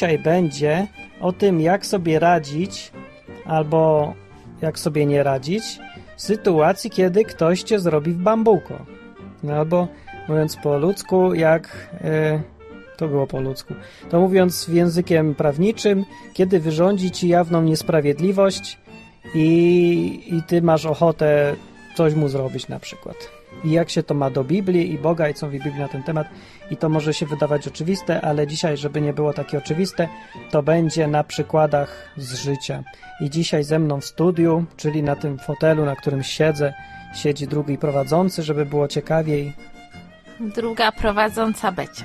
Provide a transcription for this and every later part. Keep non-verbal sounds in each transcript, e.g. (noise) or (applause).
Dzisiaj będzie o tym, jak sobie radzić albo jak sobie nie radzić w sytuacji, kiedy ktoś cię zrobi w bambuko. No albo mówiąc po ludzku, jak e, to było po ludzku, to mówiąc językiem prawniczym, kiedy wyrządzi ci jawną niesprawiedliwość i, i ty masz ochotę coś mu zrobić na przykład. I jak się to ma do Biblii i Boga i co mówi Biblia na ten temat. I to może się wydawać oczywiste, ale dzisiaj, żeby nie było takie oczywiste, to będzie na przykładach z życia. I dzisiaj ze mną w studiu, czyli na tym fotelu, na którym siedzę, siedzi drugi prowadzący, żeby było ciekawiej. Druga prowadząca Becia.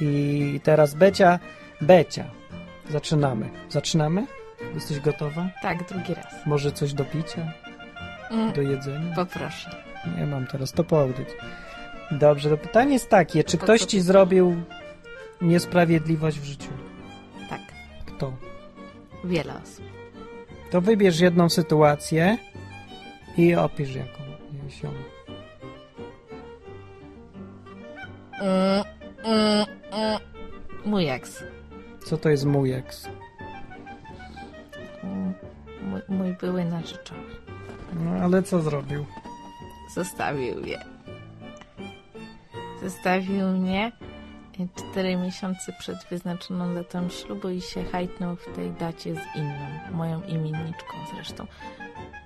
I teraz Becia, Becia. Zaczynamy. Zaczynamy? Jesteś gotowa? Tak, drugi raz. Może coś do picia? Mm, Do jedzenia? poproszę. Nie mam teraz, to po audycji. Dobrze, to pytanie jest takie, czy ktoś ci zrobił niesprawiedliwość w życiu? Tak, Kto? wiele osób. To wybierz jedną sytuację i opisz jaką ją. Mm, mm, mm. Mój eks. Co to jest mój eks? Mój, mój były narzeczony. No ale co zrobił? Zostawił mnie. Zostawił mnie cztery miesiące przed wyznaczoną datą ślubu i się hajtnął w tej dacie z inną, moją imienniczką zresztą,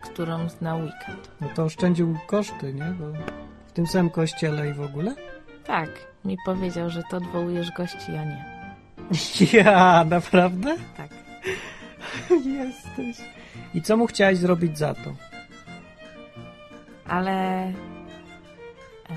którą zna weekend. No to oszczędził koszty, nie? Bo w tym samym kościele i w ogóle? Tak, mi powiedział, że to odwołujesz gości, a nie. (laughs) Ja, naprawdę? Tak. (laughs) Jesteś. I co mu chciałeś zrobić za to? Ale... E,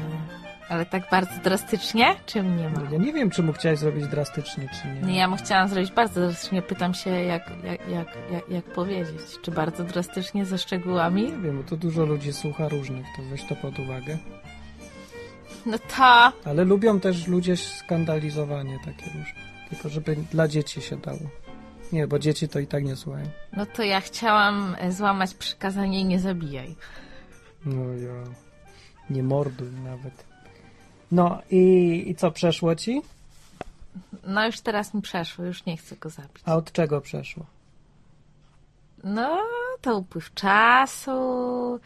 ale tak bardzo drastycznie? Czym nie ma? Ja nie wiem, czy mu chciałeś zrobić drastycznie, czy nie. Nie, ja mu chciałam zrobić bardzo drastycznie. Pytam się, jak, jak, jak, jak, jak powiedzieć. Czy bardzo drastycznie, ze szczegółami? Nie wiem, bo to dużo ludzi słucha różnych, to weź to pod uwagę. No to... Ale lubią też ludzie skandalizowanie takie różne. Tylko żeby dla dzieci się dało. Nie, bo dzieci to i tak nie słuchają. No to ja chciałam e, złamać przykazanie i nie zabijaj. No ja. Nie morduj nawet. No i, i co, przeszło ci? No już teraz mi przeszło, już nie chcę go zabić. A od czego przeszło? No, to upływ czasu,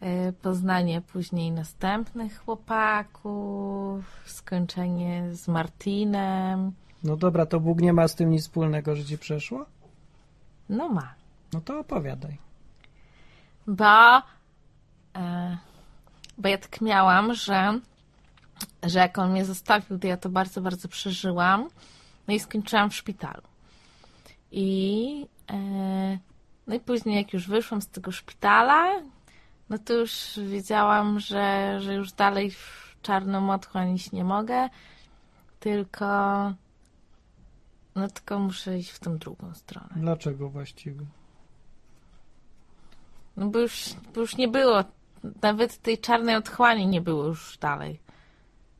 e, poznanie później następnych chłopaków, skończenie z Martinem. No dobra, to Bóg nie ma z tym nic wspólnego, że ci przeszło? No ma. No to opowiadaj. Bo, bo ja tak miałam, że, że jak on mnie zostawił, to ja to bardzo, bardzo przeżyłam. No i skończyłam w szpitalu. I, e, no i później jak już wyszłam z tego szpitala, no to już wiedziałam, że, że już dalej w czarną otchłań iść nie mogę, tylko no tylko muszę iść w tą drugą stronę. Dlaczego właściwie? No bo już, bo już nie było, nawet tej czarnej otchłani nie było już dalej.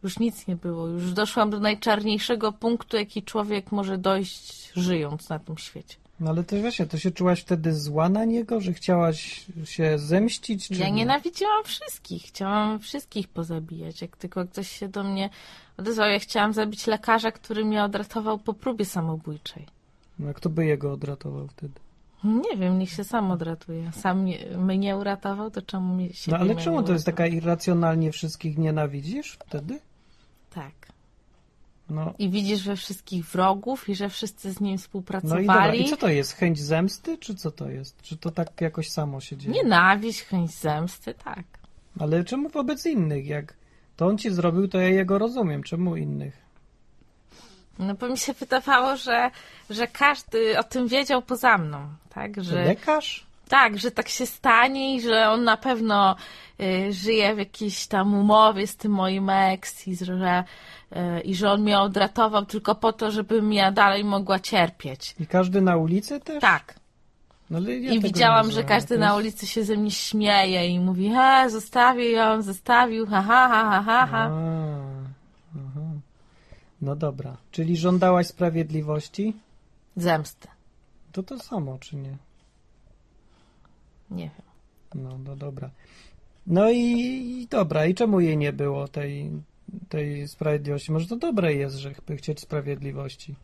Już nic nie było. Już doszłam do najczarniejszego punktu, jaki człowiek może dojść żyjąc na tym świecie. No ale to właśnie, to się czułaś wtedy zła na niego, że chciałaś się zemścić? Czy Ja nie? nienawidziłam wszystkich. Chciałam wszystkich pozabijać. Jak tylko ktoś się do mnie odezwał, ja chciałam zabić lekarza, który mnie odratował po próbie samobójczej. No, kto by jego odratował wtedy? Nie wiem, niech się sam odratuje. Sam mnie, mnie uratował, to czemu mnie się No ale czemu to jest taka irracjonalnie wszystkich nienawidzisz wtedy? Tak. No, I widzisz we wszystkich wrogów i że wszyscy z nim no współpracowali. i dobra, i co to jest? Chęć zemsty, czy co to jest? Czy to tak jakoś samo się dzieje? Nienawiść, chęć zemsty, tak. Ale czemu wobec innych? Jak to on ci zrobił, to ja jego rozumiem. Czemu innych? No bo mi się wydawało, że, że każdy o tym wiedział poza mną, tak? Że, Lekarz? tak, że tak się stanie i że on na pewno y, żyje w jakiejś tam umowie z tym moim ex i że, y, i że on mnie odratował tylko po to, żebym ja dalej mogła cierpieć. I każdy na ulicy też? Tak. No, ja I widziałam, że każdy To na jest- ulicy się ze mnie śmieje i mówi, he, zostawił ją, zostawił, ha, ha, ha, ha, ha, A. No dobra. Czyli żądałaś sprawiedliwości? Zemsty. To to samo, czy nie? Nie wiem. No, no dobra. No i, i dobra. I czemu jej nie było, tej tej sprawiedliwości. Może to dobre jest, żeby chcieć sprawiedliwości.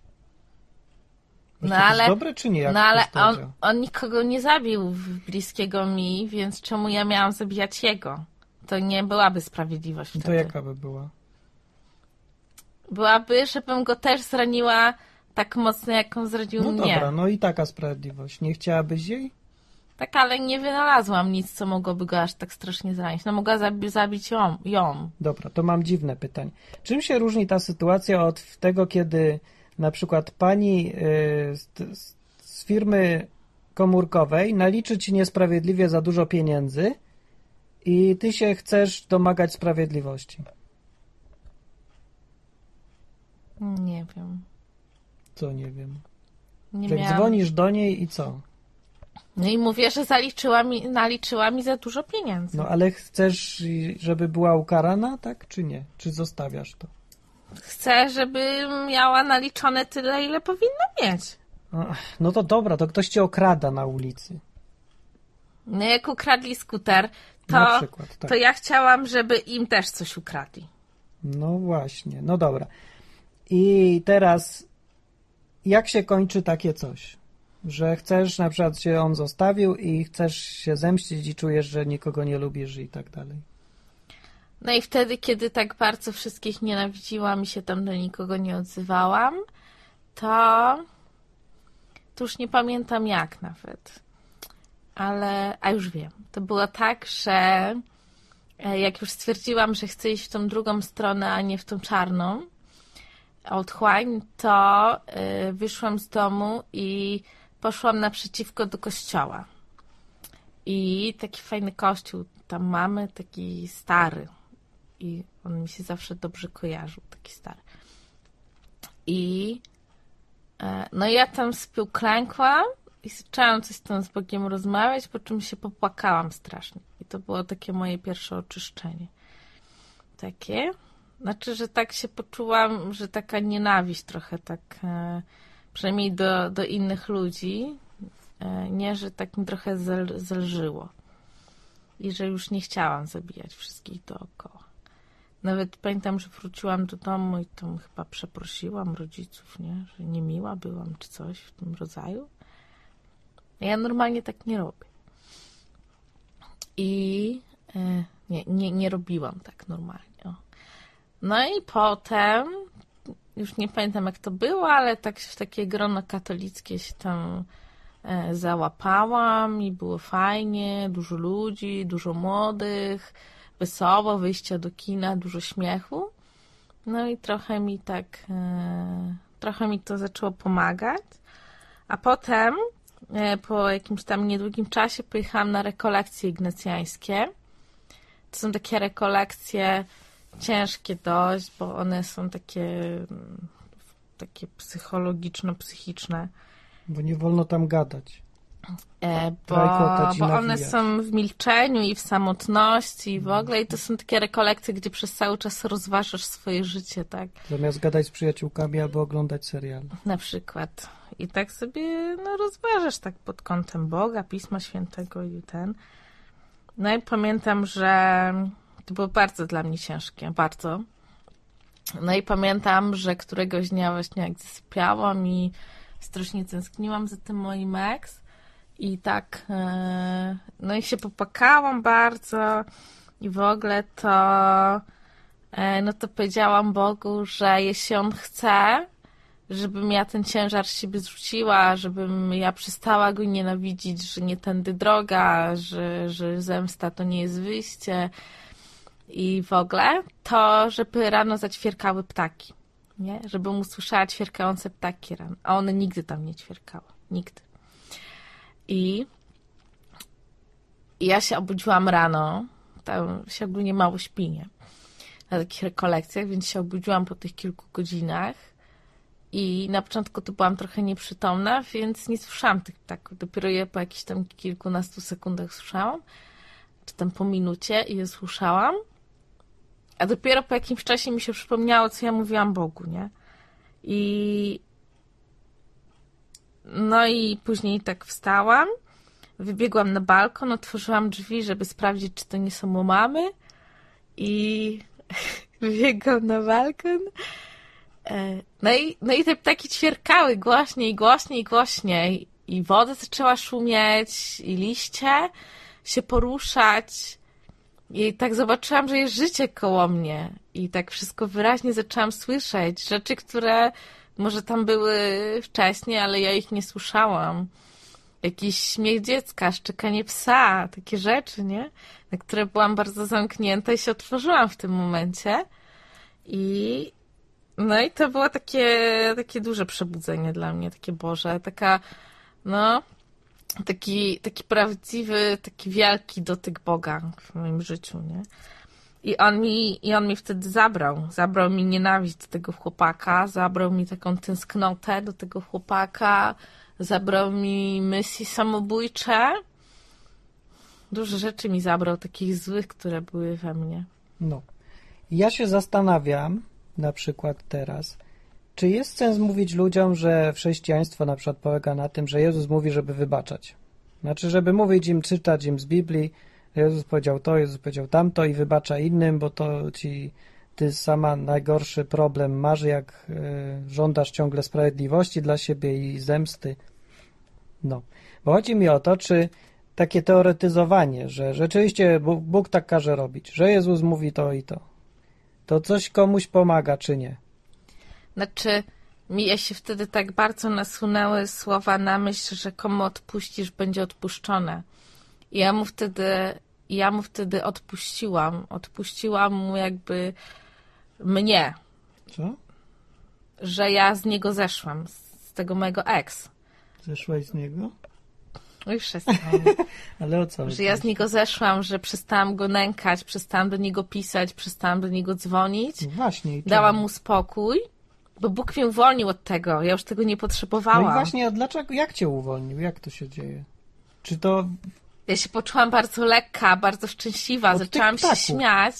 No to ale- jest dobre czy nie? No ale on, on nikogo nie zabił bliskiego mi, więc czemu ja miałam zabijać jego? To nie byłaby sprawiedliwość To wtedy. jaka by była? Byłaby, żebym go też zraniła tak mocno, jak on zranił No mnie. dobra, no i taka sprawiedliwość. Nie chciałabyś jej? Tak, ale nie wynalazłam nic, co mogłoby go aż tak strasznie zranić. No mogła zabi- zabić ją, ją. Dobra, to mam dziwne pytanie. Czym się różni ta sytuacja od tego, kiedy na przykład pani y, z, z- z firmy komórkowej naliczy ci niesprawiedliwie za dużo pieniędzy i ty się chcesz domagać sprawiedliwości? Nie wiem. Co nie wiem. Nie Jak miałam... dzwonisz do niej i co? No i mówię, że zaliczyła mi, naliczyła mi za dużo pieniędzy. No ale chcesz, żeby była ukarana, tak czy nie? Czy zostawiasz to? Chcę, żeby miała naliczone tyle, ile powinna mieć. No to dobra, to ktoś cię okrada na ulicy. No jak ukradli skuter, to, przykład, tak. to ja chciałam, żeby im też coś ukradli. No właśnie, no dobra. I teraz, jak się kończy takie coś? Że chcesz, na przykład się on zostawił i chcesz się zemścić i czujesz, że nikogo nie lubisz i tak dalej. No i wtedy, kiedy tak bardzo wszystkich nienawidziłam i się tam do nikogo nie odzywałam, to, to już nie pamiętam jak nawet. Ale, a już wiem. To było tak, że e, jak już stwierdziłam, że chcę iść w tą drugą stronę, a nie w tą czarną, otchłań, to y, wyszłam z domu i poszłam naprzeciwko do kościoła. I taki fajny kościół tam mamy, taki stary. I on mi się zawsze dobrze kojarzył, taki stary. I e, no ja tam spił klękłam i zaczęłam coś tam z Bogiem rozmawiać, po czym się popłakałam strasznie. I to było takie moje pierwsze oczyszczenie. Takie. Znaczy, że tak się poczułam, że taka nienawiść trochę tak, e, przynajmniej do, do innych ludzi, e, nie, że tak mi trochę zel, zelżyło. I że już nie chciałam zabijać wszystkich dookoła. Nawet pamiętam, że wróciłam do domu i tam chyba przeprosiłam rodziców, nie? Że niemiła byłam, czy coś w tym rodzaju. Ja normalnie tak nie robię. I e, nie, nie, nie robiłam tak normalnie. No i potem, już nie pamiętam jak to było, ale tak w takie grono katolickie się tam e, załapałam i było fajnie, dużo ludzi, dużo młodych, wesoło, wyjścia do kina, dużo śmiechu. No i trochę mi tak, e, trochę mi to zaczęło pomagać. A potem, e, po jakimś tam niedługim czasie, pojechałam na rekolekcje ignacjańskie. To są takie rekolekcje ciężkie dość, bo one są takie, takie psychologiczno-psychiczne. Bo nie wolno tam gadać. E, bo, Trajkota ci bo one są w milczeniu i w samotności i w ogóle i to są takie rekolekcje, gdzie przez cały czas rozważasz swoje życie, tak? Zamiast gadać z przyjaciółkami albo oglądać serial. Na przykład. I tak sobie no, rozważasz tak pod kątem Boga, Pisma Świętego i ten. No i pamiętam, że to było bardzo dla mnie ciężkie, bardzo. No i pamiętam, że któregoś dnia właśnie jak zasypiałam i strasznie tęskniłam za tym moim ex i tak, e, no i się popłakałam bardzo i w ogóle to, e, no to powiedziałam Bogu, że jeśli On chce, żebym ja ten ciężar z siebie zrzuciła, żebym ja przestała go nienawidzić, że nie tędy droga, że, że zemsta to nie jest wyjście i w ogóle, to żeby rano zaćwierkały ptaki, nie? Żebym usłyszała ćwierkające ptaki rano, a one nigdy tam nie ćwierkały, nigdy. I ja się obudziłam rano, tam się ogólnie mało śpi, nie? Na takich rekolekcjach, więc się obudziłam po tych kilku godzinach i na początku to byłam trochę nieprzytomna, więc nie słyszałam tych ptaków. Dopiero je po jakichś tam kilkunastu sekundach słyszałam, czy tam po minucie i je słyszałam. A dopiero po jakimś czasie mi się przypomniało, co ja mówiłam Bogu, nie? I no i później tak wstałam, wybiegłam na balkon, otworzyłam drzwi, żeby sprawdzić, czy to nie są mamy i (laughs) wybiegłam na balkon. E, no i, no i te ptaki ćwierkały głośniej, głośniej, głośniej. I woda zaczęła szumieć, i liście się poruszać. I tak zobaczyłam, że jest życie koło mnie. I tak wszystko wyraźnie zaczęłam słyszeć. Rzeczy, które może tam były wcześniej, ale ja ich nie słyszałam. Jakiś śmiech dziecka, szczekanie psa, takie rzeczy, nie? Na które byłam bardzo zamknięta i się otworzyłam w tym momencie. I no i to było takie, takie duże przebudzenie dla mnie, takie Boże, taka, no, taki, taki prawdziwy, taki wielki dotyk Boga w moim życiu, nie? I on mi, i on mi wtedy zabrał. Zabrał mi nienawiść do tego chłopaka, zabrał mi taką tęsknotę do tego chłopaka, zabrał mi myśli samobójcze. Dużo rzeczy mi zabrał, takich złych, które były we mnie. No. Ja się zastanawiam, na przykład teraz, czy jest sens mówić ludziom, że chrześcijaństwo na przykład polega na tym, że Jezus mówi, żeby wybaczać? Znaczy, żeby mówić im, czytać im z Biblii, Jezus powiedział to, Jezus powiedział tamto i wybacza innym, bo to ci ty sama najgorszy problem masz, jak y, żądasz ciągle sprawiedliwości dla siebie i zemsty. No. Bo chodzi mi o to, czy takie teoretyzowanie, że rzeczywiście Bóg, Bóg tak każe robić, że Jezus mówi to i to, to coś komuś pomaga, czy nie? Znaczy, mi się wtedy tak bardzo nasunęły słowa na myśl, że komu odpuścisz, będzie odpuszczone. I ja mu wtedy, ja mu wtedy odpuściłam. Odpuściłam mu jakby mnie. Co? Że ja z niego zeszłam, z tego mojego ex. Zeszłaś z niego? Oj, przestań. (laughs) Ale o co? Że ja z niego zeszłam, że przestałam go nękać, przestałam do niego pisać, przestałam do niego dzwonić. No właśnie. Dałam mu spokój, bo Bóg mnie uwolnił od tego. Ja już tego nie potrzebowałam. No i właśnie, a dlaczego, jak cię uwolnił? Jak to się dzieje? Czy to... Ja się poczułam bardzo lekka, bardzo szczęśliwa. Od Zaczęłam się śmiać.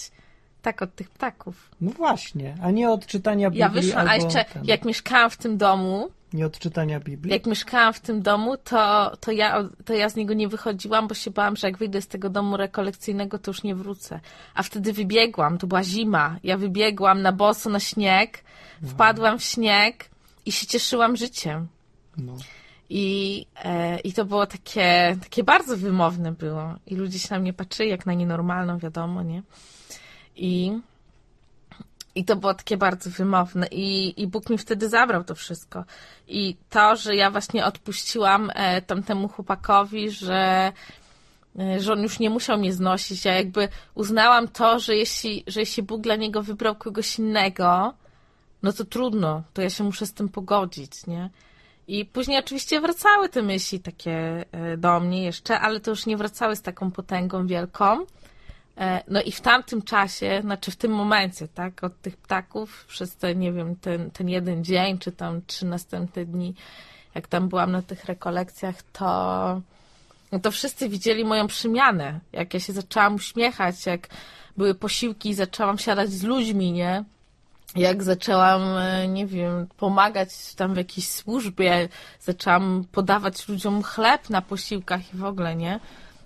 Tak, od tych ptaków. No właśnie, a nie od czytania Biblii Ja wyszłam, a albo jeszcze ten, jak mieszkałam w tym domu, Nie od czytania Biblii? jak mieszkałam w tym domu, to, to, ja, to ja z niego nie wychodziłam, bo się bałam, że jak wyjdę z tego domu rekolekcyjnego, to już nie wrócę. A wtedy wybiegłam, to była zima. Ja wybiegłam na boso na śnieg, wpadłam w śnieg i się cieszyłam życiem. No. I, e, I to było takie, takie bardzo wymowne było. I ludzie się na mnie patrzyli jak na nienormalną, wiadomo, nie? I, i to było takie bardzo wymowne. I, I Bóg mi wtedy zabrał to wszystko. I to, że ja właśnie odpuściłam e, tamtemu chłopakowi, że, e, że on już nie musiał mnie znosić. Ja jakby uznałam to, że jeśli, że jeśli Bóg dla niego wybrał kogoś innego, no to trudno, to ja się muszę z tym pogodzić, nie? I później oczywiście wracały te myśli takie e, do mnie jeszcze, ale to już nie wracały z taką potęgą wielką. E, No i w tamtym czasie, znaczy w tym momencie, tak, od tych ptaków, przez ten, nie wiem, ten, ten jeden dzień, czy tam trzy następne dni, jak tam byłam na tych rekolekcjach, to, no to wszyscy widzieli moją przemianę. Jak ja się zaczęłam uśmiechać, jak były posiłki i zaczęłam siadać z ludźmi, nie? jak zaczęłam, e, nie wiem, pomagać tam w jakiejś służbie, zaczęłam podawać ludziom chleb na posiłkach i w ogóle, nie?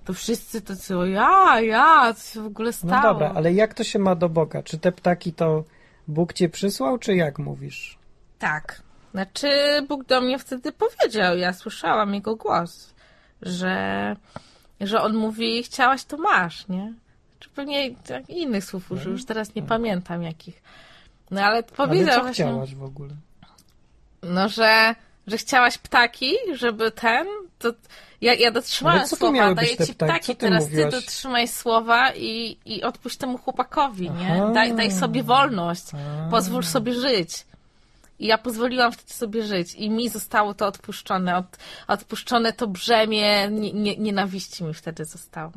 To wszyscy tacy, o ja, ja, co się w ogóle stało? No dobra, ale jak to się ma do Boga? Czy te ptaki to Bóg cię przysłał, czy jak mówisz? Tak. Znaczy, Bóg do mnie wtedy powiedział, ja słyszałam jego głos, że, że on mówi, chciałaś, to masz, nie? Czy pewnie tak, innych słów użył, już teraz nie pamiętam jakich. No ale powiedział ale co właśnie... chciałaś w ogóle? No, że, że chciałaś ptaki, żeby ten, to ja, ja dotrzymałem słowa, daję ci ptaki? teraz mówiłaś? ty dotrzymaj słowa i, i odpuść temu chłopakowi, nie? Aha. Daj, daj sobie wolność, A. pozwól sobie żyć. I ja pozwoliłam wtedy sobie żyć i mi zostało to odpuszczone. Od, odpuszczone to brzemię nie, nie, nienawiści mi wtedy zostało.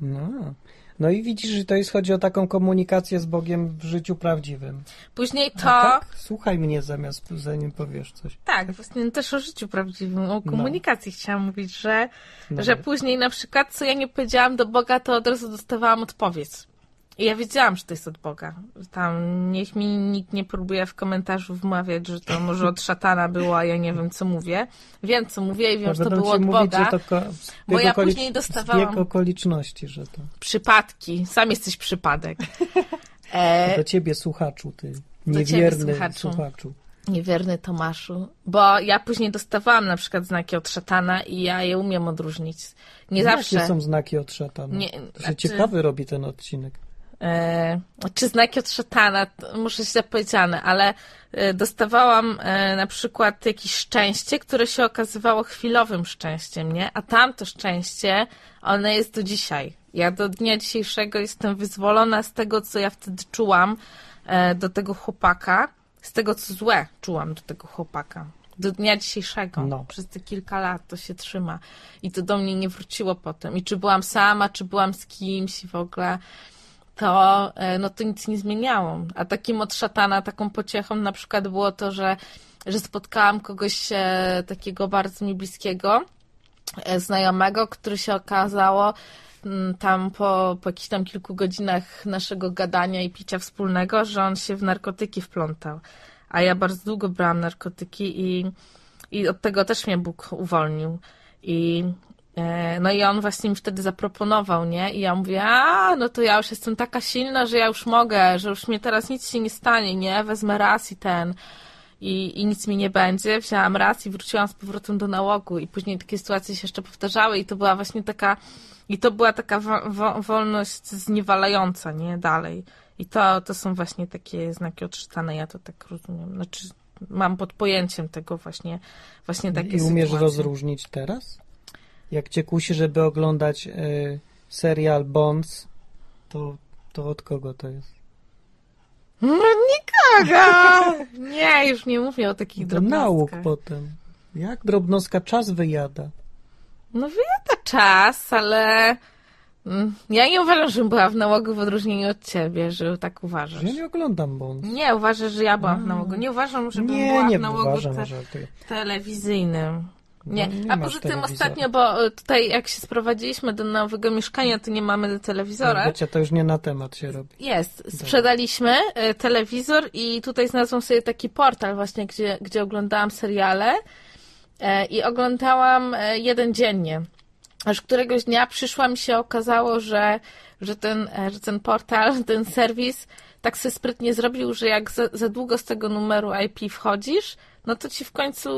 No. No i widzisz, że to jest, chodzi o taką komunikację z Bogiem w życiu prawdziwym. Później to... Tak? Słuchaj mnie zamiast, zanim powiesz coś. Tak, właśnie też o życiu prawdziwym, o komunikacji chciałam mówić, że, Dobra. że później na przykład, co ja nie powiedziałam do Boga, to od razu dostawałam odpowiedź. Ja wiedziałam, że to jest od Boga. Tam niech mi nikt nie próbuje w komentarzu wmawiać, że to może od szatana było, a ja nie wiem, co mówię. Wiem, co mówię i wiem, że to było od mówić, Boga. ko- bo ja później dostawałam- Zbieg okoliczności, że to... Przypadki. Sam jesteś przypadek. (laughs) E, Do ciebie, słuchaczu, ty. ciebie, Niewierny słuchaczu. słuchaczu. niewierny Tomaszu, bo ja później dostawałam na przykład znaki od szatana i ja je umiem odróżnić. Nie zawsze. Jakie są znaki od szatana? Nie, to znaczy- ciekawy robi ten odcinek. E, czy znaki od szatana, muszę się powiedziane, ale e, dostawałam e, na przykład jakieś szczęście, które się okazywało chwilowym szczęściem, nie? A tamto szczęście, one jest do dzisiaj. Ja do dnia dzisiejszego jestem wyzwolona z tego, co ja wtedy czułam do tego chłopaka, z tego, co złe czułam do tego chłopaka. Do dnia dzisiejszego. No. Przez te kilka lat to się trzyma. I to do mnie nie wróciło potem. I czy byłam sama, czy byłam z kimś i w ogóle to, e, no to nic nie zmieniało. A takim od szatana, taką pociechą na przykład było to, że, że spotkałam kogoś e, takiego bardzo mi bliskiego, e, znajomego, który się okazało mm, tam po, po jakichś tam kilku godzinach naszego gadania i picia wspólnego, że on się w narkotyki wplątał. A ja bardzo długo brałam narkotyki i, i od tego też mnie Bóg uwolnił. I no i on właśnie mi wtedy zaproponował, nie? I ja mówię, a no to ja już jestem taka silna, że ja już mogę, że już mnie teraz nic się nie stanie, nie? Wezmę raz i ten i, i nic mi nie będzie. Wzięłam raz i wróciłam z powrotem do nałogu i później takie sytuacje się jeszcze powtarzały i to była właśnie taka i to była taka wo, wo, wolność zniewalająca, nie? Dalej. I to, to są właśnie takie znaki odczytane, ja to tak rozumiem. Znaczy mam pod pojęciem tego właśnie, właśnie takie I umiesz sytuacje. rozróżnić teraz? Jak cię kusi, żeby oglądać y, serial Bonds, to, to od kogo to jest? No nikogo! Nie, już nie mówię o takich Do nauk drobnostkach. potem. Jak drobnostka czas wyjada? No wyjada czas, ale mm, ja nie uważam, żebym była w nałogu w odróżnieniu od ciebie, że tak uważasz. Ja nie oglądam Bonds. Nie, uważasz, że ja byłam w nałogu. Nie uważam, żebym Nie, była nie w nałogu uważam, te, że ty... telewizyjnym. Nie, No, nie a poza tym ostatnio, bo y, tutaj jak się sprowadziliśmy do nowego mieszkania, to nie mamy telewizora. Wiecie, to już nie na temat się robi. Jest. Sprzedaliśmy y, telewizor i tutaj znalazłam sobie taki portal właśnie, gdzie, gdzie oglądałam seriale e, i oglądałam e, jeden dziennie. Aż któregoś dnia przyszłam i się okazało, że, że, ten, e, że ten portal, (laughs) ten serwis tak sobie sprytnie zrobił, że jak za, za długo z tego numeru IP wchodzisz, no to ci w końcu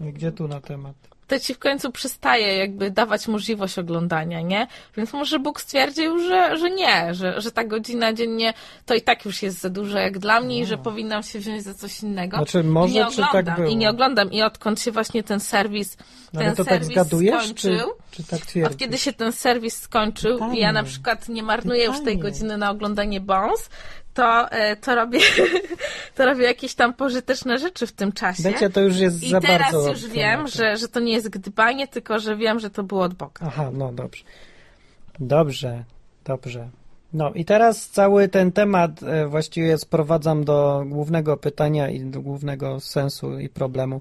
Gdzie tu na temat? to ci w końcu przestaje jakby dawać możliwość oglądania, nie? Więc może Bóg stwierdził, że, że nie, że, że ta godzina dziennie to i tak już jest za dużo jak dla mnie i że powinnam się wziąć za coś innego. Znaczy, może, I nie czy tak oglądam, było? I nie oglądam. I odkąd się właśnie ten serwis, Ale ten tak serwis zgadujesz, czy, skończył, czy tak twierdzisz? od kiedy się ten serwis skończył Pytanie. i ja na przykład nie marnuję już tej Pytanie. godziny na oglądanie Bones, to, e, to robię, (laughs) to robię jakieś tam pożyteczne rzeczy w tym czasie. Wiecie, to już jest I za teraz bardzo... już wiem, że, że to nie jest gdybanie, tylko że wiem, że to było od Boga. Aha, no dobrze. Dobrze, dobrze. No i teraz cały ten temat e, właściwie sprowadzam do głównego pytania i do głównego sensu i problemu.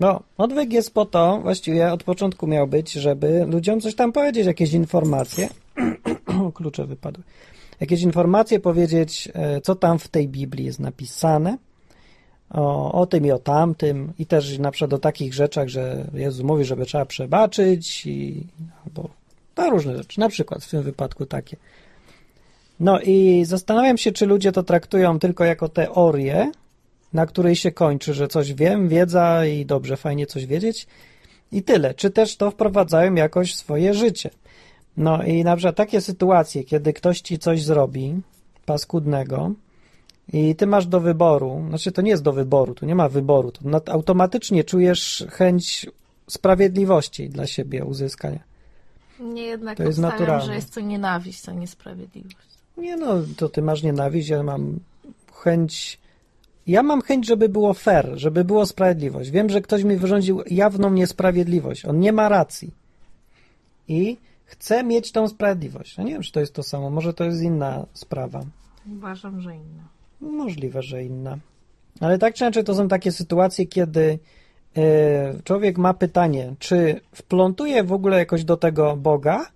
No, odwyk jest po to, właściwie od początku miał być, żeby ludziom coś tam powiedzieć, jakieś informacje. (clears throat) Klucze wypadły. Jakieś informacje powiedzieć, e, co tam w tej Biblii jest napisane, o, o tym i o tamtym, i też na przykład o takich rzeczach, że Jezus mówi, żeby trzeba przebaczyć, i, albo no, różne rzeczy, na przykład w tym wypadku takie. No i zastanawiam się, czy ludzie to traktują tylko jako teorię, na której się kończy, że coś wiem, wiedza i dobrze, fajnie coś wiedzieć i tyle. Czy też to wprowadzają jakoś w swoje życie. No i na przykład takie sytuacje, kiedy ktoś ci coś zrobi paskudnego i ty masz do wyboru, znaczy to nie jest do wyboru, tu nie ma wyboru, to automatycznie czujesz chęć sprawiedliwości dla siebie uzyskania. Nie jednak To jest naturalne. że jest to nienawiść, a niesprawiedliwość. Nie no, to ty masz nienawiść, ja mam chęć. Ja mam chęć, żeby było fair, żeby było sprawiedliwość. Wiem, że ktoś mi wyrządził jawną niesprawiedliwość. On nie ma racji. I chcę mieć tą sprawiedliwość. Ja nie wiem, czy to jest to samo. Może to jest inna sprawa. Uważam, że inna. Możliwe, że inna. Ale tak czy inaczej to są takie sytuacje, kiedy e, człowiek ma pytanie, czy wplątuje w ogóle jakoś do tego Boga,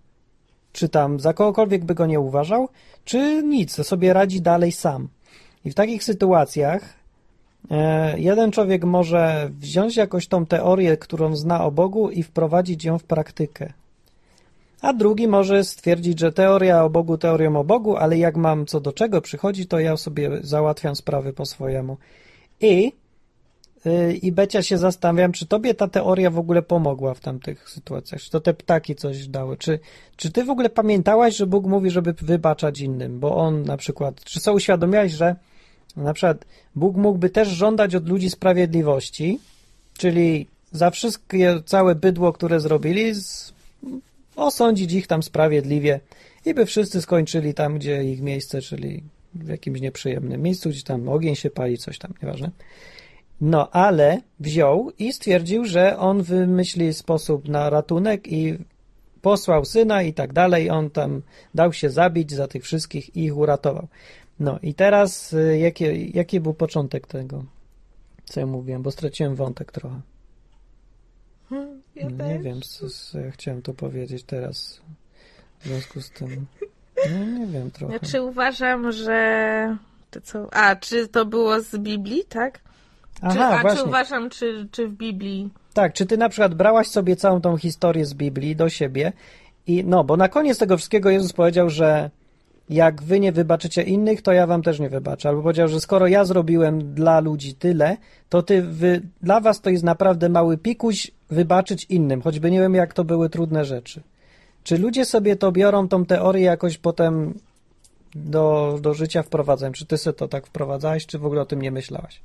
czy tam za kogokolwiek by go nie uważał, czy nic, sobie radzi dalej sam. I w takich sytuacjach e, jeden człowiek może wziąć jakoś tą teorię, którą zna o Bogu i wprowadzić ją w praktykę. A drugi może stwierdzić, że teoria o Bogu teorią o Bogu, ale jak mam co do czego przychodzi, to ja sobie załatwiam sprawy po swojemu. I, yy, i Becia się zastanawiam, czy tobie ta teoria w ogóle pomogła w tamtych sytuacjach, czy to te ptaki coś dały, czy, czy ty w ogóle pamiętałaś, że Bóg mówi, żeby wybaczać innym, bo on na przykład, czy co uświadomiłaś, że na przykład Bóg mógłby też żądać od ludzi sprawiedliwości, czyli za wszystkie całe bydło, które zrobili, z, osądzić ich tam sprawiedliwie i by wszyscy skończyli tam, gdzie ich miejsce, czyli w jakimś nieprzyjemnym miejscu, gdzie tam ogień się pali, coś tam, nieważne. No, ale wziął i stwierdził, że on wymyśli sposób na ratunek i posłał syna i tak dalej. On tam dał się zabić za tych wszystkich i ich uratował. No i teraz y, jaki, jaki był początek tego, co ja mówiłem, bo straciłem wątek trochę. Ja nie wiem, co, co ja chciałem tu powiedzieć teraz w związku z tym. No, nie wiem trochę. Znaczy uważam, że... To co? A, czy to było z Biblii, tak? Czy, Aha, a właśnie. czy uważam, czy, czy w Biblii... Tak, czy ty na przykład brałaś sobie całą tą historię z Biblii do siebie i no, bo na koniec tego wszystkiego Jezus powiedział, że jak wy nie wybaczycie innych, to ja wam też nie wybaczę. Albo powiedział, że skoro ja zrobiłem dla ludzi tyle, to ty wy, dla was to jest naprawdę mały pikuś wybaczyć innym, choćby nie wiem, jak to były trudne rzeczy. Czy ludzie sobie to biorą, tą teorię jakoś potem do, do życia wprowadzają? Czy ty sobie to tak wprowadzałeś, czy w ogóle o tym nie myślałaś?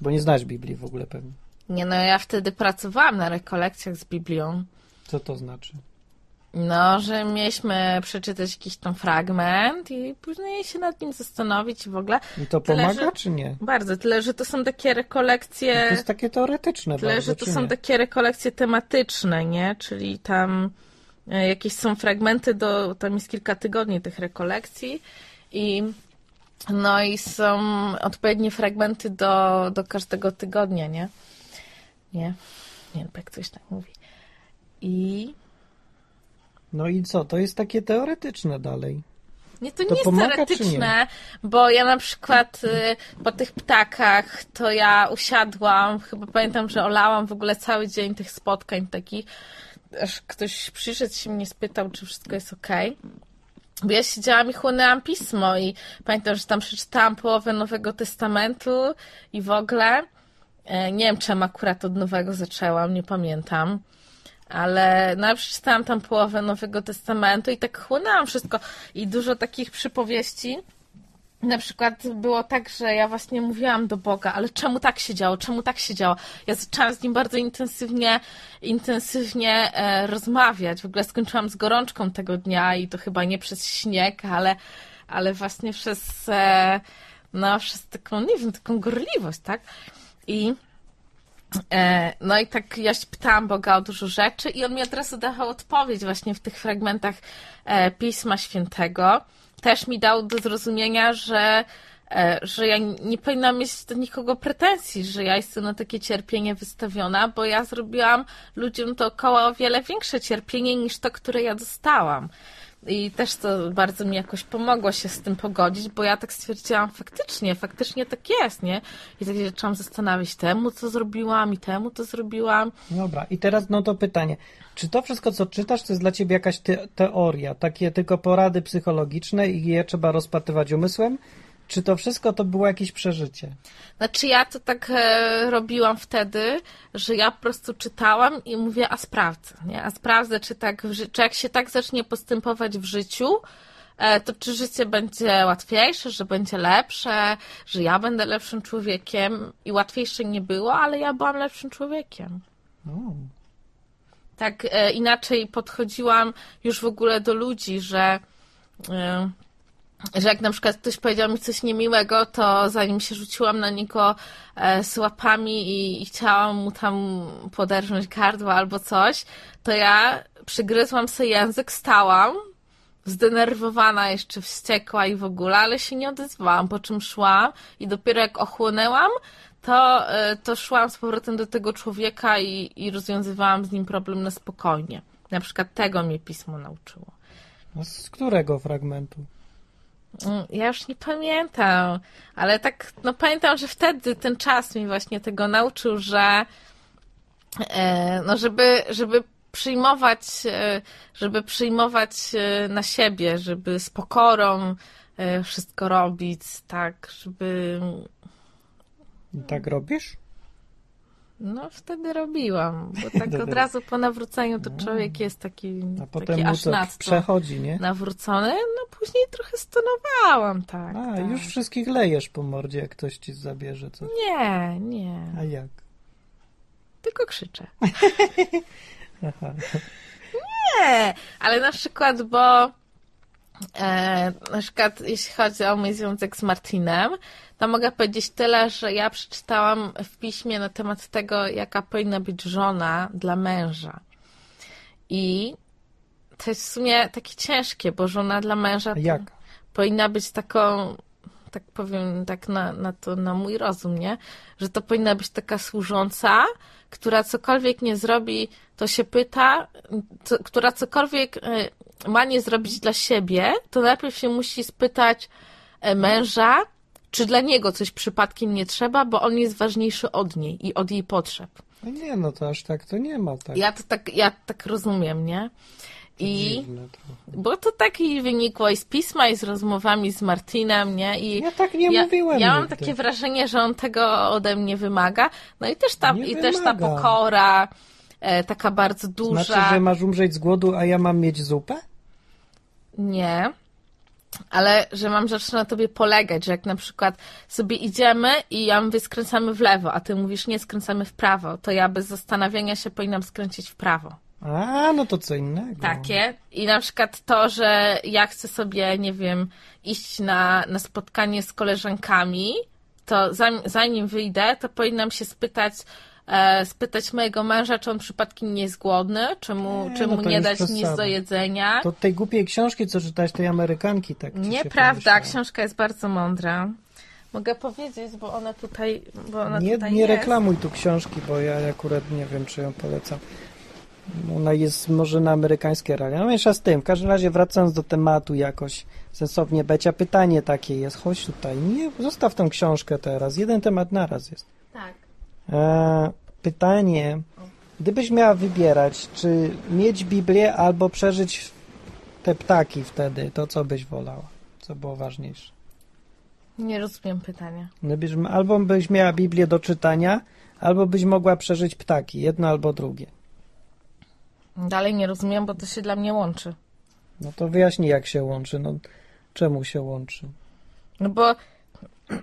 Bo nie znasz Biblii w ogóle pewnie. Nie no, ja wtedy pracowałam na rekolekcjach z Biblią. Co to znaczy? No, że mieliśmy przeczytać jakiś tam fragment i później się nad nim zastanowić i w ogóle. I to Tyle, pomaga, że- czy nie? Bardzo, tyle, że to są takie To rekolekcje. jest takie teoretyczne Tyle, bardzo, że to są nie? takie rekolekcje tematyczne, nie? Czyli tam e, jakieś są fragmenty do, tam jest kilka tygodni tych rekolekcji i no i są odpowiednie fragmenty do, do każdego tygodnia, nie? Nie? Nie wiem, jak coś tak mówi. I No i co? To jest takie teoretyczne dalej. Nie, to, To nie jest pomaga, teoretyczne, bo ja na przykład y, po tych ptakach to ja usiadłam, chyba pamiętam, że olałam w ogóle cały dzień tych spotkań takich, aż ktoś przyszedł się mnie spytał, czy wszystko jest okej. Bo ja siedziałam i chłonęłam pismo i pamiętam, że tam przeczytałam połowę Nowego Testamentu i w ogóle e, nie wiem, czym akurat od Nowego zaczęłam, nie pamiętam ale no, ja przeczytałam tam połowę Nowego Testamentu i tak chłonęłam wszystko i dużo takich przypowieści. Na przykład było tak, że ja właśnie mówiłam do Boga, ale czemu tak się działo, czemu tak się działo? Ja zaczęłam z nim bardzo intensywnie, intensywnie e, rozmawiać. W ogóle skończyłam z gorączką tego dnia i to chyba nie przez śnieg, ale, ale właśnie przez, e, no, przez taką, nie wiem, taką gorliwość, tak? I No i tak ja się pytałam Boga o dużo rzeczy i on mi od razu dawał odpowiedź właśnie w tych fragmentach e, Pisma Świętego. Też mi dał do zrozumienia, że, e, że ja nie powinnam mieć do nikogo pretensji, że ja jestem na takie cierpienie wystawiona, bo ja zrobiłam ludziom dookoła o wiele większe cierpienie niż to, które ja dostałam. I też to bardzo mi jakoś pomogło się z tym pogodzić, bo ja tak stwierdziłam, faktycznie, faktycznie tak jest, nie? I tak się zaczęłam zastanawiać temu, co zrobiłam i temu, co zrobiłam. Dobra, i teraz no to pytanie. Czy to wszystko, co czytasz, to jest dla ciebie jakaś te teoria, takie tylko porady psychologiczne i je trzeba rozpatrywać umysłem? Czy to wszystko to było jakieś przeżycie? Znaczy ja to tak e, robiłam wtedy, że ja po prostu czytałam i mówię, a sprawdzę, nie? A sprawdzę, czy tak, czy jak się tak zacznie postępować w życiu, e, to czy życie będzie łatwiejsze, że będzie lepsze, że ja będę lepszym człowiekiem i łatwiejsze nie było, ale ja byłam lepszym człowiekiem. O, tak e, inaczej podchodziłam już w ogóle do ludzi, że, e, że jak na przykład ktoś powiedział mi coś niemiłego, to zanim się rzuciłam na niego e, z łapami i, i chciałam mu tam poderżnąć gardło albo coś, to ja przygryzłam sobie język, stałam, zdenerwowana, jeszcze wściekła i w ogóle, ale się nie odezwałam, po czym szłam i dopiero jak ochłonęłam, to, e, to szłam z powrotem do tego człowieka i, i rozwiązywałam z nim problem na spokojnie. Na przykład tego mnie pismo nauczyło. a z którego fragmentu? Mm, Ja już nie pamiętam, ale tak, no pamiętam, że wtedy ten czas mi właśnie tego nauczył, że e, no żeby, żeby przyjmować, e, żeby przyjmować e, na siebie, żeby z pokorą wszystko robić, tak, żeby tak robisz? No wtedy robiłam, bo tak (laughs) od razu po nawróceniu to człowiek jest taki, A potem taki aż to nadto przechodzi, nie? nawrócony, no później trochę stonowałam, tak. A, tak. już wszystkich lejesz po mordzie, jak ktoś ci zabierze coś. Nie, nie, A jak? tylko krzyczę. (laughs) (laughs) Nie, ale na przykład, bo e, na przykład jeśli chodzi o mój związek z Martinem, to mogę powiedzieć tyle, że ja przeczytałam w piśmie na temat tego, jaka powinna być żona dla męża. I to jest w sumie takie ciężkie, bo żona dla męża powinna być taką, tak powiem, tak na, na, to, na mój rozum, nie? Że to powinna być taka służąca, która cokolwiek nie zrobi, to się pyta, co, która cokolwiek e, ma nie zrobić dla siebie, to najpierw się musi spytać e, męża, czy dla niego coś przypadkiem nie trzeba, bo on jest ważniejszy od niej i od jej potrzeb. No nie, no to aż tak to nie ma. Tak Ja to tak, ja tak rozumiem, nie? I bo to tak i wynikło i z pisma, i z rozmowami z Martinem, nie? I Ja tak nie ja, mówiłem Ja mam nigdy. takie wrażenie, że on tego ode mnie wymaga. No i też ta, Nie i też ta pokora, e, taka bardzo duża. Znaczy, że masz umrzeć z głodu, a ja mam mieć zupę? Nie. Ale że mam zawsze na tobie polegać, że jak na przykład sobie idziemy i ja mówię skręcamy w lewo, a ty mówisz nie, skręcamy w prawo, to ja bez zastanawiania się powinnam skręcić w prawo. A, no to co innego. Takie. I na przykład to, że ja chcę sobie, nie wiem, iść na, na spotkanie z koleżankami, to zanim, zanim wyjdę, to powinnam się spytać, spytać mojego męża, czy on przypadkiem nie jest głodny, czy mu, Nie, czy no mu to nie dać nic do jedzenia. To tej głupiej książki, co czytałeś, tej Amerykanki, tak Nieprawda, książka jest bardzo mądra. Mogę powiedzieć, bo ona tutaj, bo ona Nie, tutaj nie jest. reklamuj tu książki, bo ja akurat nie wiem, czy ją polecam. Ona jest może na amerykańskie realia. No mniejsza z tym. W każdym razie wracając do tematu jakoś sensownie, Becia, pytanie takie jest. Chodź tutaj. Nie, zostaw tą książkę teraz. Jeden temat naraz jest. Tak. E, pytanie. Gdybyś miała wybierać, czy mieć Biblię albo przeżyć te ptaki wtedy, to co byś wolała? Co było ważniejsze? Nie rozumiem pytania. Gdybyś, albo byś miała Biblię do czytania, albo byś mogła przeżyć ptaki. Jedno albo drugie. Dalej nie rozumiem, bo to się dla mnie łączy. No to wyjaśnij, jak się łączy. No, czemu się łączy? No bo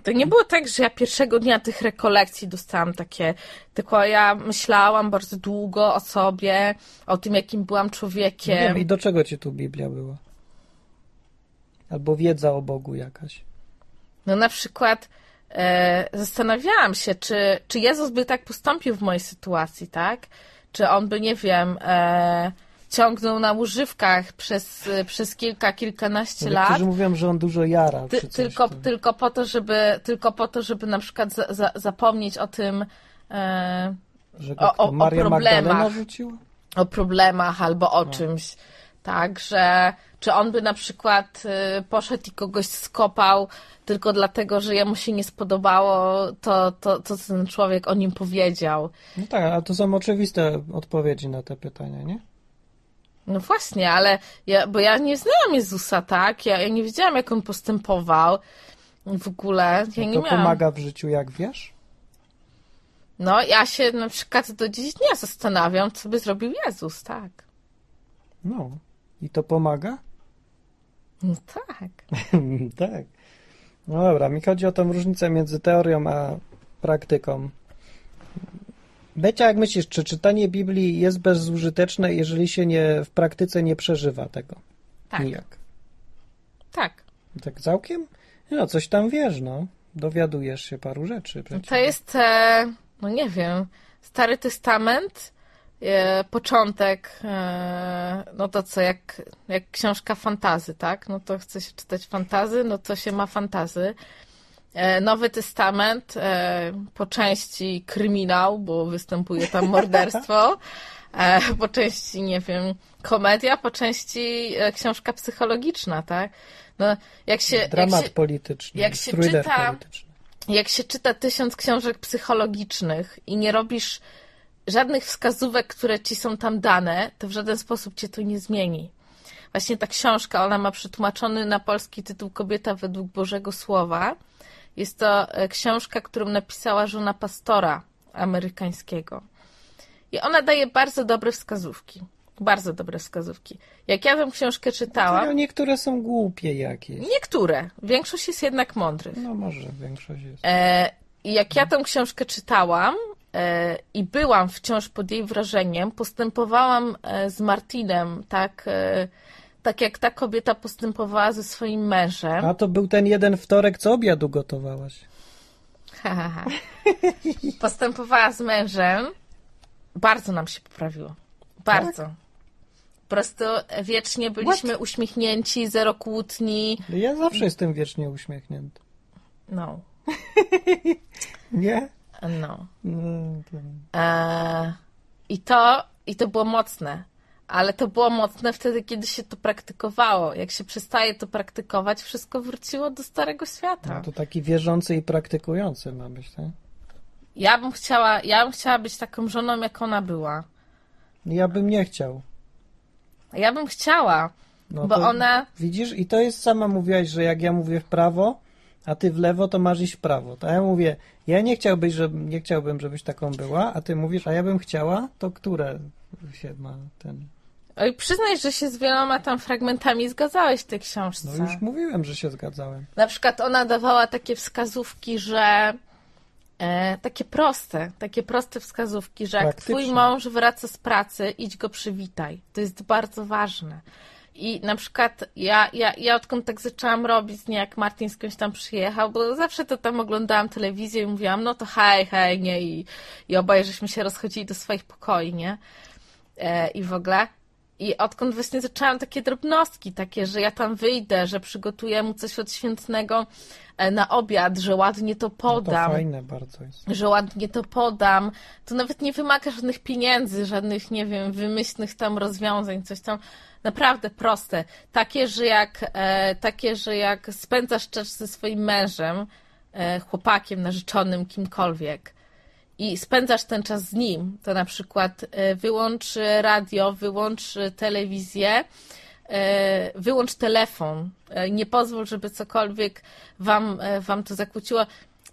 to nie było tak, że ja pierwszego dnia tych rekolekcji dostałam takie, tylko ja myślałam bardzo długo o sobie, o tym, jakim byłam Nie człowiekiem. wiem, i do czego ci tu Biblia była? Albo wiedza o Bogu jakaś. No na przykład e, zastanawiałam się, czy, czy Jezus by tak postąpił w mojej sytuacji, tak? Czy on by, nie wiem, e, ciągnął na używkach przez, przez kilka, kilkanaście lat. Niektórzy mówią, że on dużo jara. Ty, tylko, tylko, po to, żeby, tylko po to, żeby na przykład za, za, zapomnieć o tym, e, Że o- o- o problemach. O problemach albo No. o czymś. Tak, że czy on by na przykład y, poszedł i kogoś skopał tylko dlatego, że jemu się nie spodobało to, to, to co ten człowiek o nim powiedział. No tak, a to są oczywiste odpowiedzi na te pytania, nie? No właśnie, ale ja, bo ja nie znałam Jezusa, tak? Ja, ja nie wiedziałam, jak on postępował w ogóle. Ja nie to miałam. pomaga w życiu, jak wiesz? No, ja się na przykład do dziś dnia zastanawiam, co by zrobił Jezus, tak. No. I to pomaga? No tak. (laughs) tak. No dobra, mi chodzi o tą różnicę między teorią a praktyką. Becia, jak myślisz, czy czytanie Biblii jest bezużyteczne, jeżeli się nie w praktyce nie przeżywa tego? Tak. Nijak. Tak. Tak całkiem? No, coś tam wiesz, no. Dowiadujesz się paru rzeczy. Przecież. To jest, e, no nie wiem, Stary Testament, e, początek, e, no to co, jak, jak książka fantazy, tak? No to chce się czytać fantazy, no to się ma fantazy. E, Nowy Testament, e, po części kryminał, bo występuje tam morderstwo, (laughs) e, po części, nie wiem, komedia, po części książka psychologiczna, tak? No, jak się, jak Dramat się, polityczny. jak się czyta- polityczny. jak się czyta tysiąc książek psychologicznych i nie robisz żadnych wskazówek, które ci są tam dane, to w żaden sposób cię to nie zmieni. Właśnie ta książka, ona ma przetłumaczony na polski tytuł Kobieta według Bożego Słowa. Jest to e, książka, którą napisała żona pastora amerykańskiego. I ona daje bardzo dobre wskazówki. Bardzo dobre wskazówki. Jak ja tę książkę czytałam. To niektóre są głupie jakieś. Niektóre. Większość jest jednak mądrych. No może większość jest. E, jak ja tę książkę czytałam e, i byłam wciąż pod jej wrażeniem, postępowałam e, z Martinem tak, e, tak jak ta kobieta postępowała ze swoim mężem. A to był ten jeden wtorek, co obiadu gotowałaś. Ha, ha, ha. Postępowała z mężem. Bardzo nam się poprawiło. Bardzo. Po prostu wiecznie byliśmy uśmiechnięci, zero kłótni. Ja zawsze jestem wiecznie uśmiechnięty. No, (laughs) Nie? no. No, to... I to, I to było mocne. Ale to było mocne wtedy, kiedy się to praktykowało. Jak się przestaje to praktykować, wszystko wróciło do starego świata. no to taki wierzący i praktykujący ma być, tak? Ja bym chciała, ja bym chciała być taką żoną, jak ona była. Ja bym nie chciał. Ja bym chciała, No bo ona. Widzisz? I to jest sama mówiłaś, że jak ja mówię w prawo, a ty w lewo, to masz iść w prawo. To ja mówię, ja nie chciałbym, żeby, nie chciałbym, żebyś taką była, a ty mówisz, a ja bym chciała, to które się ma ten... Oj, przyznaj, że się z wieloma tam fragmentami zgadzałeś w tej książce. No już mówiłem, że się zgadzałem. Na przykład ona dawała takie wskazówki, że e, takie proste, takie proste wskazówki, że jak twój mąż wraca z pracy, idź go przywitaj. To jest bardzo ważne. I na przykład ja, ja, ja odkąd tak zaczęłam robić, nie jak Martin skądś tam przyjechał, bo zawsze to tam oglądałam telewizję i mówiłam, no to hej, hej, nie, i, i oboje żeśmy się rozchodzili do swoich pokoi, nie? E, I w ogóle. I odkąd właśnie zaczęłam takie drobnostki, takie, że ja tam wyjdę, że przygotuję mu coś odświętnego e, na obiad, że ładnie to No to podam, fajne bardzo jest. że ładnie to podam, to nawet nie wymaga żadnych pieniędzy, żadnych, nie wiem, wymyślnych tam rozwiązań, coś tam. Naprawdę proste. Takie, że jak, e, takie, że jak spędzasz czas ze swoim mężem, e, chłopakiem, narzeczonym, kimkolwiek, i spędzasz ten czas z nim, to na przykład e, wyłącz radio, wyłącz telewizję, e, wyłącz telefon, e, nie pozwól, żeby cokolwiek wam, wam to zakłóciło.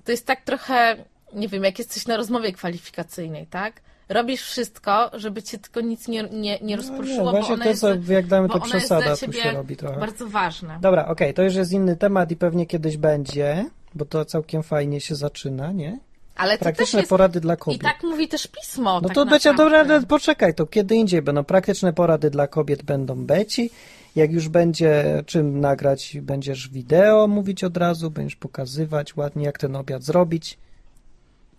To jest tak trochę, nie wiem, jak jesteś na rozmowie kwalifikacyjnej, tak? Robisz wszystko, żeby cię tylko nic nie, nie, nie No rozproszyło, nie, bo właśnie ona to, jest, co jak damy, to przesada tu się robi trochę. bardzo ważne. Dobra, okej, to już jest inny temat i pewnie kiedyś będzie, bo to całkiem fajnie się zaczyna, nie? Ale to też Praktyczne jest... porady dla I kobiet. tak mówi też pismo. No tak to naprawdę. dobra, poczekaj, to kiedy indziej będą praktyczne porady dla kobiet, będą Beci. Jak już będzie czym nagrać, będziesz wideo mówić od razu, będziesz pokazywać ładnie, jak ten obiad zrobić.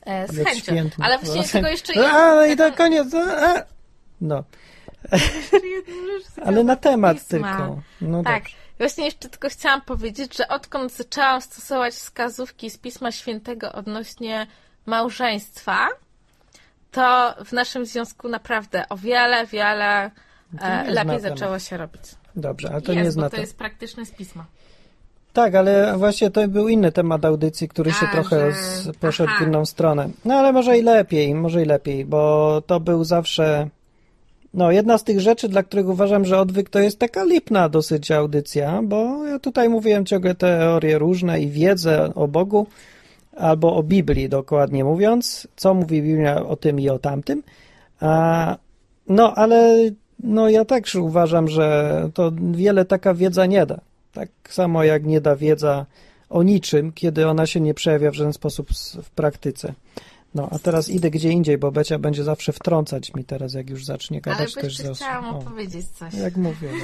E, z chęcią. świętny. Ale właśnie tego jeszcze No, A, i na koniec. a. No, (laughs) ale na temat pisma. tylko. No Tak. dobrze. Właśnie jeszcze tylko chciałam powiedzieć, że odkąd zaczęłam stosować wskazówki z Pisma Świętego odnośnie małżeństwa, to w naszym związku naprawdę o wiele, wiele e, lepiej zaczęło się robić. Dobrze, ale to jest, nie jest bo na to jest praktyczne z Pisma. Tak, ale właśnie to był inny temat audycji, który się A, trochę że- poszedł aha. w inną stronę. No ale może i lepiej, może i lepiej, bo to był zawsze. No, jedna z tych rzeczy, dla których uważam, że odwyk to jest taka lipna dosyć audycja, bo ja tutaj mówiłem ciągle teorie różne i wiedzę o Bogu, albo o Biblii dokładnie mówiąc, co mówi Biblia o tym i o tamtym. A, no, ale no, ja też uważam, że to wiele taka wiedza nie da. Tak samo jak nie da wiedza o niczym, kiedy ona się nie przejawia w żaden sposób w praktyce. No, a teraz idę gdzie indziej, bo Becia będzie zawsze wtrącać mi teraz, jak już zacznie Ale gadać bo też za chciałam opowiedzieć coś. Jak mówię. (laughs)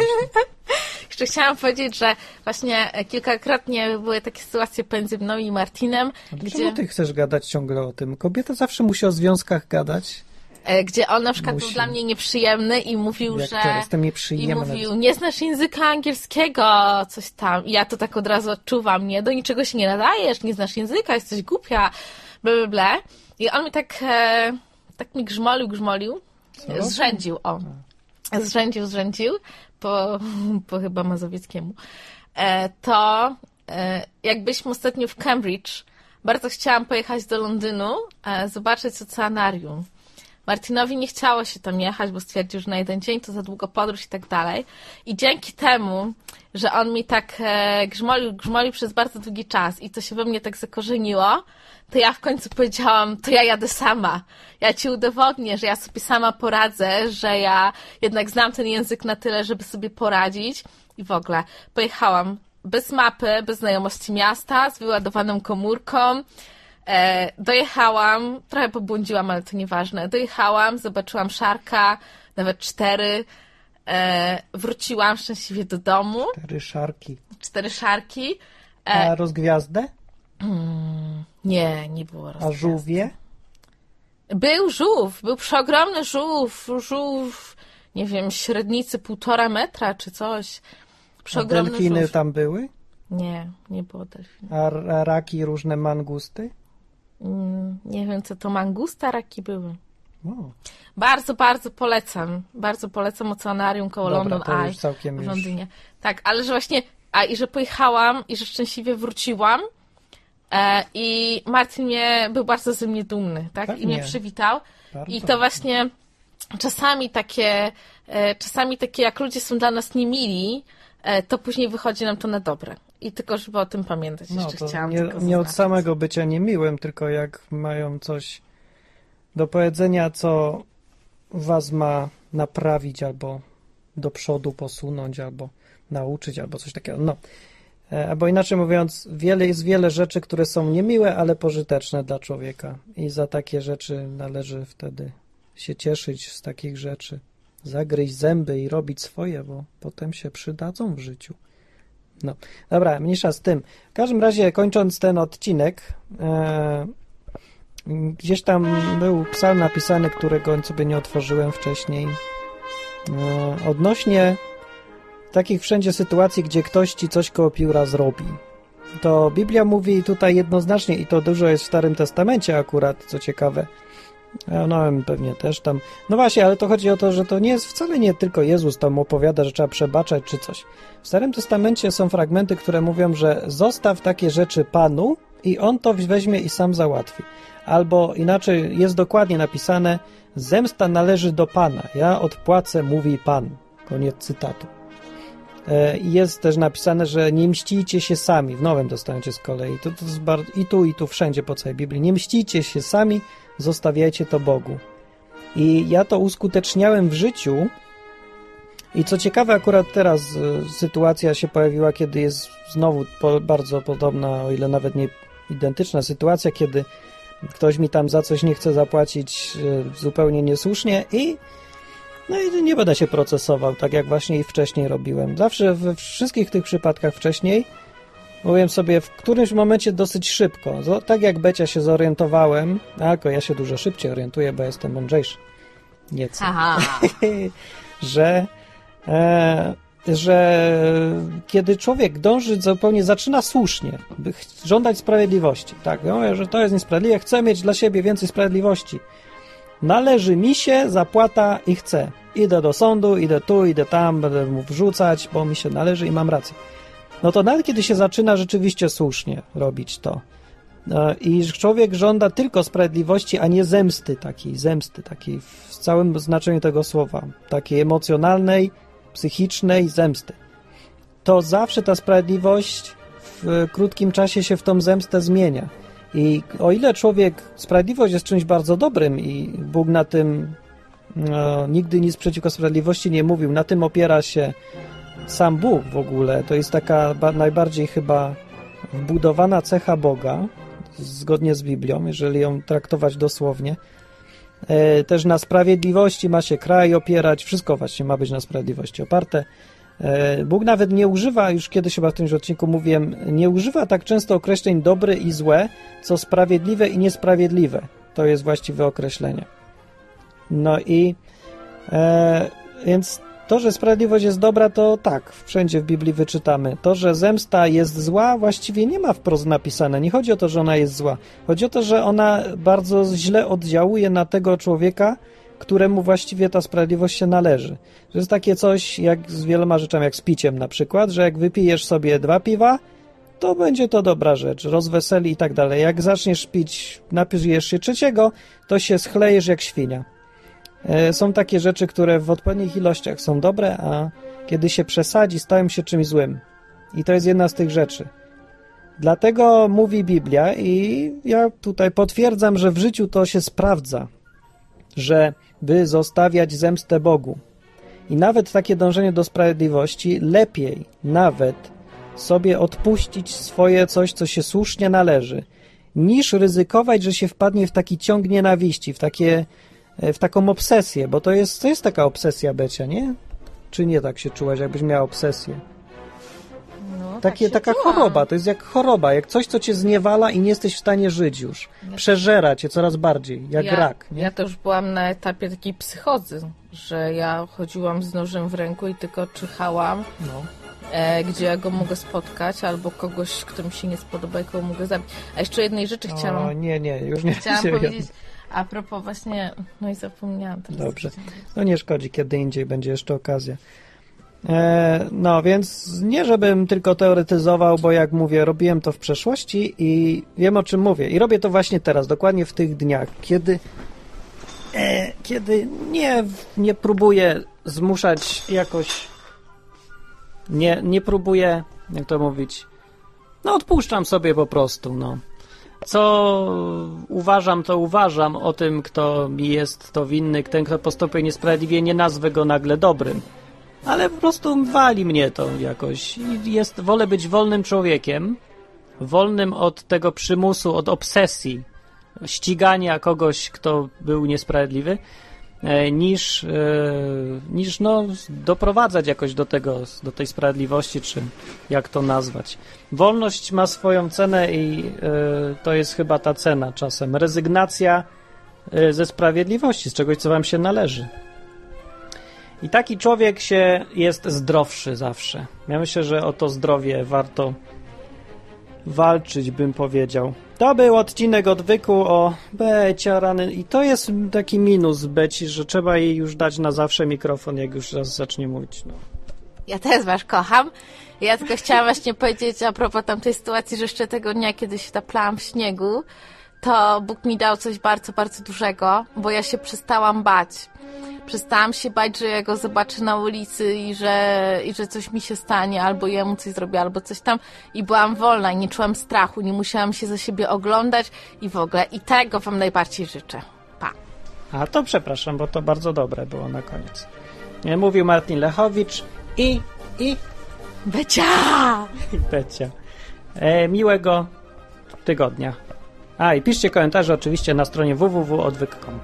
Jeszcze chciałam powiedzieć, że właśnie e, kilkakrotnie były takie sytuacje pomiędzy mną i Martinem, A gdzie, Dlaczego ty chcesz gadać ciągle o tym? Kobieta zawsze musi o związkach gadać. e, gdzie on na przykład był Musi. dla mnie nieprzyjemny i mówił, Jak że... to jestem I nieprzyjemny. mówił, nie znasz języka angielskiego, coś tam. I ja to tak od razu odczuwam, nie? Do niczego się nie nadajesz, nie znasz języka, jesteś głupia, bla, bla, bla. I on mi tak, e, tak mi grzmolił, grzmolił, Co? zrzędził, o. Zrzędził, zrzędził, po, po chyba mazowieckiemu. E, to e, jak byliśmy ostatnio w Cambridge, bardzo chciałam pojechać do Londynu, e, zobaczyć oceanarium. Martinowi nie chciało się tam jechać, bo stwierdził, że na jeden dzień to za długo podróż i tak dalej. I dzięki temu, że on mi tak e, grzmolił, grzmolił przez bardzo długi czas i to się we mnie tak zakorzeniło, to ja w końcu powiedziałam, to ja jadę sama. Ja ci udowodnię, że ja sobie sama poradzę, że ja jednak znam ten język na tyle, żeby sobie poradzić. I w ogóle pojechałam bez mapy, bez znajomości miasta, z wyładowaną komórką. E, dojechałam, trochę pobłądziłam, ale to nieważne. Dojechałam, zobaczyłam szarka, nawet cztery. E, wróciłam szczęśliwie do domu. Cztery szarki. Cztery szarki. E, A rozgwiazdę? nie, nie było A rozgwiazdy. żółwie? Był żółw, był przeogromny żółw, żółw, nie wiem, średnicy półtora metra czy coś. A Przeogromny delfiny żółw. tam były? Nie, nie było delfinu. A, r- a raki różne mangusty? Mm, nie wiem, co to mangusta raki były. O, Bardzo, bardzo polecam. Bardzo polecam Oceanarium koło Dobra, London to Eye już całkiem w już- Londynie. Tak, ale że właśnie, a i że pojechałam i że szczęśliwie wróciłam e, i Martin mnie, był bardzo ze mnie dumny, tak? I Pewnie. mnie przywitał. Bardzo. I to właśnie czasami takie, e, czasami takie jak ludzie są dla nas niemili, e, to później wychodzi nam to na dobre. I tylko, żeby o tym pamiętać, no, jeszcze chciałam nie, nie od samego bycia niemiłym, tylko jak mają coś do powiedzenia, co was ma naprawić albo do przodu posunąć, albo nauczyć, albo coś takiego. No. E, Albo inaczej mówiąc, wiele, jest wiele rzeczy, które są niemiłe, ale pożyteczne dla człowieka. I za takie rzeczy należy wtedy się cieszyć z takich rzeczy. Zagryźć zęby i robić swoje, bo potem się przydadzą w życiu. No, dobra, mniejsza z tym. W każdym razie, kończąc ten odcinek, e, gdzieś tam był psalm napisany, którego sobie nie otworzyłem wcześniej. E, odnośnie takich wszędzie sytuacji, gdzie ktoś ci coś koło pióra zrobi. To Biblia mówi tutaj jednoznacznie, i to dużo jest w Starym Testamencie akurat, co ciekawe. A No, pewnie też tam. No właśnie, ale to chodzi o to, że to nie jest wcale nie tylko Jezus tam opowiada, że trzeba przebaczać czy coś. W Starym Testamencie są fragmenty, które mówią, że zostaw takie rzeczy Panu i On to weźmie i sam załatwi. Albo inaczej jest dokładnie napisane, zemsta należy do Pana, ja odpłacę, mówi Pan. Koniec cytatu. E, jest też napisane, że nie mścijcie się sami. W Nowym Testamencie z kolei. To, to I tu, i tu, wszędzie po całej Biblii. Nie mścijcie się sami, zostawiajcie to Bogu. I ja to uskuteczniałem w życiu. I co ciekawe, akurat teraz e, sytuacja się pojawiła, kiedy jest znowu bardzo podobna, o ile nawet nie identyczna sytuacja, kiedy ktoś mi tam za coś nie chce zapłacić e, zupełnie niesłusznie i no i nie będę się procesował, tak jak właśnie i wcześniej robiłem. Zawsze we wszystkich tych przypadkach wcześniej mówiłem sobie w którymś momencie dosyć szybko. Tak jak Becia się zorientowałem, tylko ja się dużo szybciej orientuję, bo jestem mądrzejszy. Nieco. Aha. (laughs) że, e, że kiedy człowiek dąży zupełnie, zaczyna słusznie, by żądać sprawiedliwości, tak, ja mówię, że to jest niesprawiedliwe, chcę mieć dla siebie więcej sprawiedliwości. Należy mi się zapłata i chcę. Idę do sądu, idę tu, idę tam, będę mu wrzucać, bo mi się należy i mam rację. No to nawet kiedy się zaczyna rzeczywiście słusznie robić to, e, i człowiek żąda tylko sprawiedliwości, a nie zemsty takiej, zemsty takiej w całym znaczeniu tego słowa, takiej emocjonalnej, psychicznej zemsty. To zawsze ta sprawiedliwość w krótkim czasie się w tą zemstę zmienia. I o ile człowiek, sprawiedliwość jest czymś bardzo dobrym i Bóg na tym no, nigdy nic przeciwko sprawiedliwości nie mówił, na tym opiera się sam Bóg w ogóle. To jest taka ba- najbardziej chyba wbudowana cecha Boga, zgodnie z Biblią, jeżeli ją traktować dosłownie. E, też na sprawiedliwości ma się kraj opierać, wszystko właśnie ma być na sprawiedliwości oparte. E, Bóg nawet nie używa, już kiedyś chyba w którymś odcinku mówiłem, nie używa tak często określeń dobre i złe, co sprawiedliwe i niesprawiedliwe. To jest właściwe określenie. No i e, więc to, że sprawiedliwość jest dobra, to tak, wszędzie w Biblii wyczytamy. To, że zemsta jest zła, właściwie nie ma wprost napisane. Nie chodzi o to, że ona jest zła. Chodzi o to, że ona bardzo źle oddziałuje na tego człowieka, któremu właściwie ta sprawiedliwość się należy. To jest takie coś jak z wieloma rzeczami, jak z piciem na przykład, że jak wypijesz sobie dwa piwa, to będzie to dobra rzecz, rozweseli i tak dalej. Jak zaczniesz pić, napijesz się trzeciego, to się schlejesz jak świnia. E, są takie rzeczy, które w odpowiednich ilościach są dobre, a kiedy się przesadzi, stają się czymś złym. I to jest jedna z tych rzeczy. Dlatego mówi Biblia i ja tutaj potwierdzam, że w życiu to się sprawdza, że by zostawiać zemstę Bogu. I nawet takie dążenie do sprawiedliwości lepiej nawet sobie odpuścić swoje coś, co się słusznie należy, niż ryzykować, że się wpadnie w taki ciąg nienawiści, w, takie, w taką obsesję, bo to jest, to jest taka obsesja Becia, nie? Czy nie tak się czułaś, jakbyś miała obsesję? No, Takie, tak taka czułam. choroba, to jest jak choroba, jak coś, co cię zniewala i nie jesteś w stanie żyć już. Przeżera cię coraz bardziej, jak ja, rak. Nie? Ja to już byłam na etapie takiej psychozy, że ja chodziłam z nożem w ręku i tylko czyhałam, No. e, gdzie ja go mogę spotkać, albo kogoś, kto mi się nie spodoba i kogo mogę zabić. A jeszcze jednej rzeczy chciałam, O, nie, nie, już nie chciałam (laughs) powiedzieć, a propos właśnie, no i zapomniałam teraz. Dobrze. No nie szkodzi, kiedy indziej będzie jeszcze okazja. E, no więc nie, żebym tylko teoretyzował, bo jak mówię, robiłem to w przeszłości i wiem o czym mówię. I robię to właśnie teraz, dokładnie w tych dniach, kiedy, e, kiedy nie, nie próbuję zmuszać jakoś, nie, nie próbuję, jak to mówić, no odpuszczam sobie po prostu, no. Co uważam, to uważam o tym, kto mi jest to winny, ten, kto postąpił niesprawiedliwie, nie nazwę go nagle dobrym. Ale po prostu wali mnie to jakoś. Jest, wolę być wolnym człowiekiem, wolnym od tego przymusu, od obsesji, ścigania kogoś, kto był niesprawiedliwy, niż, e, niż no, doprowadzać jakoś do tego, do tej sprawiedliwości, czy jak to nazwać. Wolność ma swoją cenę i e, to jest chyba ta cena czasem. Rezygnacja e, ze sprawiedliwości, z czegoś, co wam się należy. I taki człowiek się jest zdrowszy zawsze. Ja myślę, że o to zdrowie warto walczyć, bym powiedział. To był odcinek odwyku o Becia rany. I to jest taki minus Beci, że trzeba jej już dać na zawsze mikrofon, jak już raz zacznie mówić. No. Ja też was kocham. Ja tylko chciałam właśnie powiedzieć a propos tamtej sytuacji, że jeszcze tego dnia, kiedy się taplałam w śniegu, to Bóg mi dał coś bardzo, bardzo dużego, bo ja się przestałam bać. Przestałam się bać, że ja go zobaczę na ulicy i że, i że coś mi się stanie, albo jemu coś zrobię, albo coś tam. I byłam wolna i nie czułam strachu, nie musiałam się za siebie oglądać i w ogóle. I tego wam najbardziej życzę. Pa. A to przepraszam, bo to bardzo dobre było na koniec. Mówił Martin Lechowicz i, i, Becia! i Becia. E, miłego tygodnia. A i piszcie komentarze oczywiście na stronie www.odwyk.com.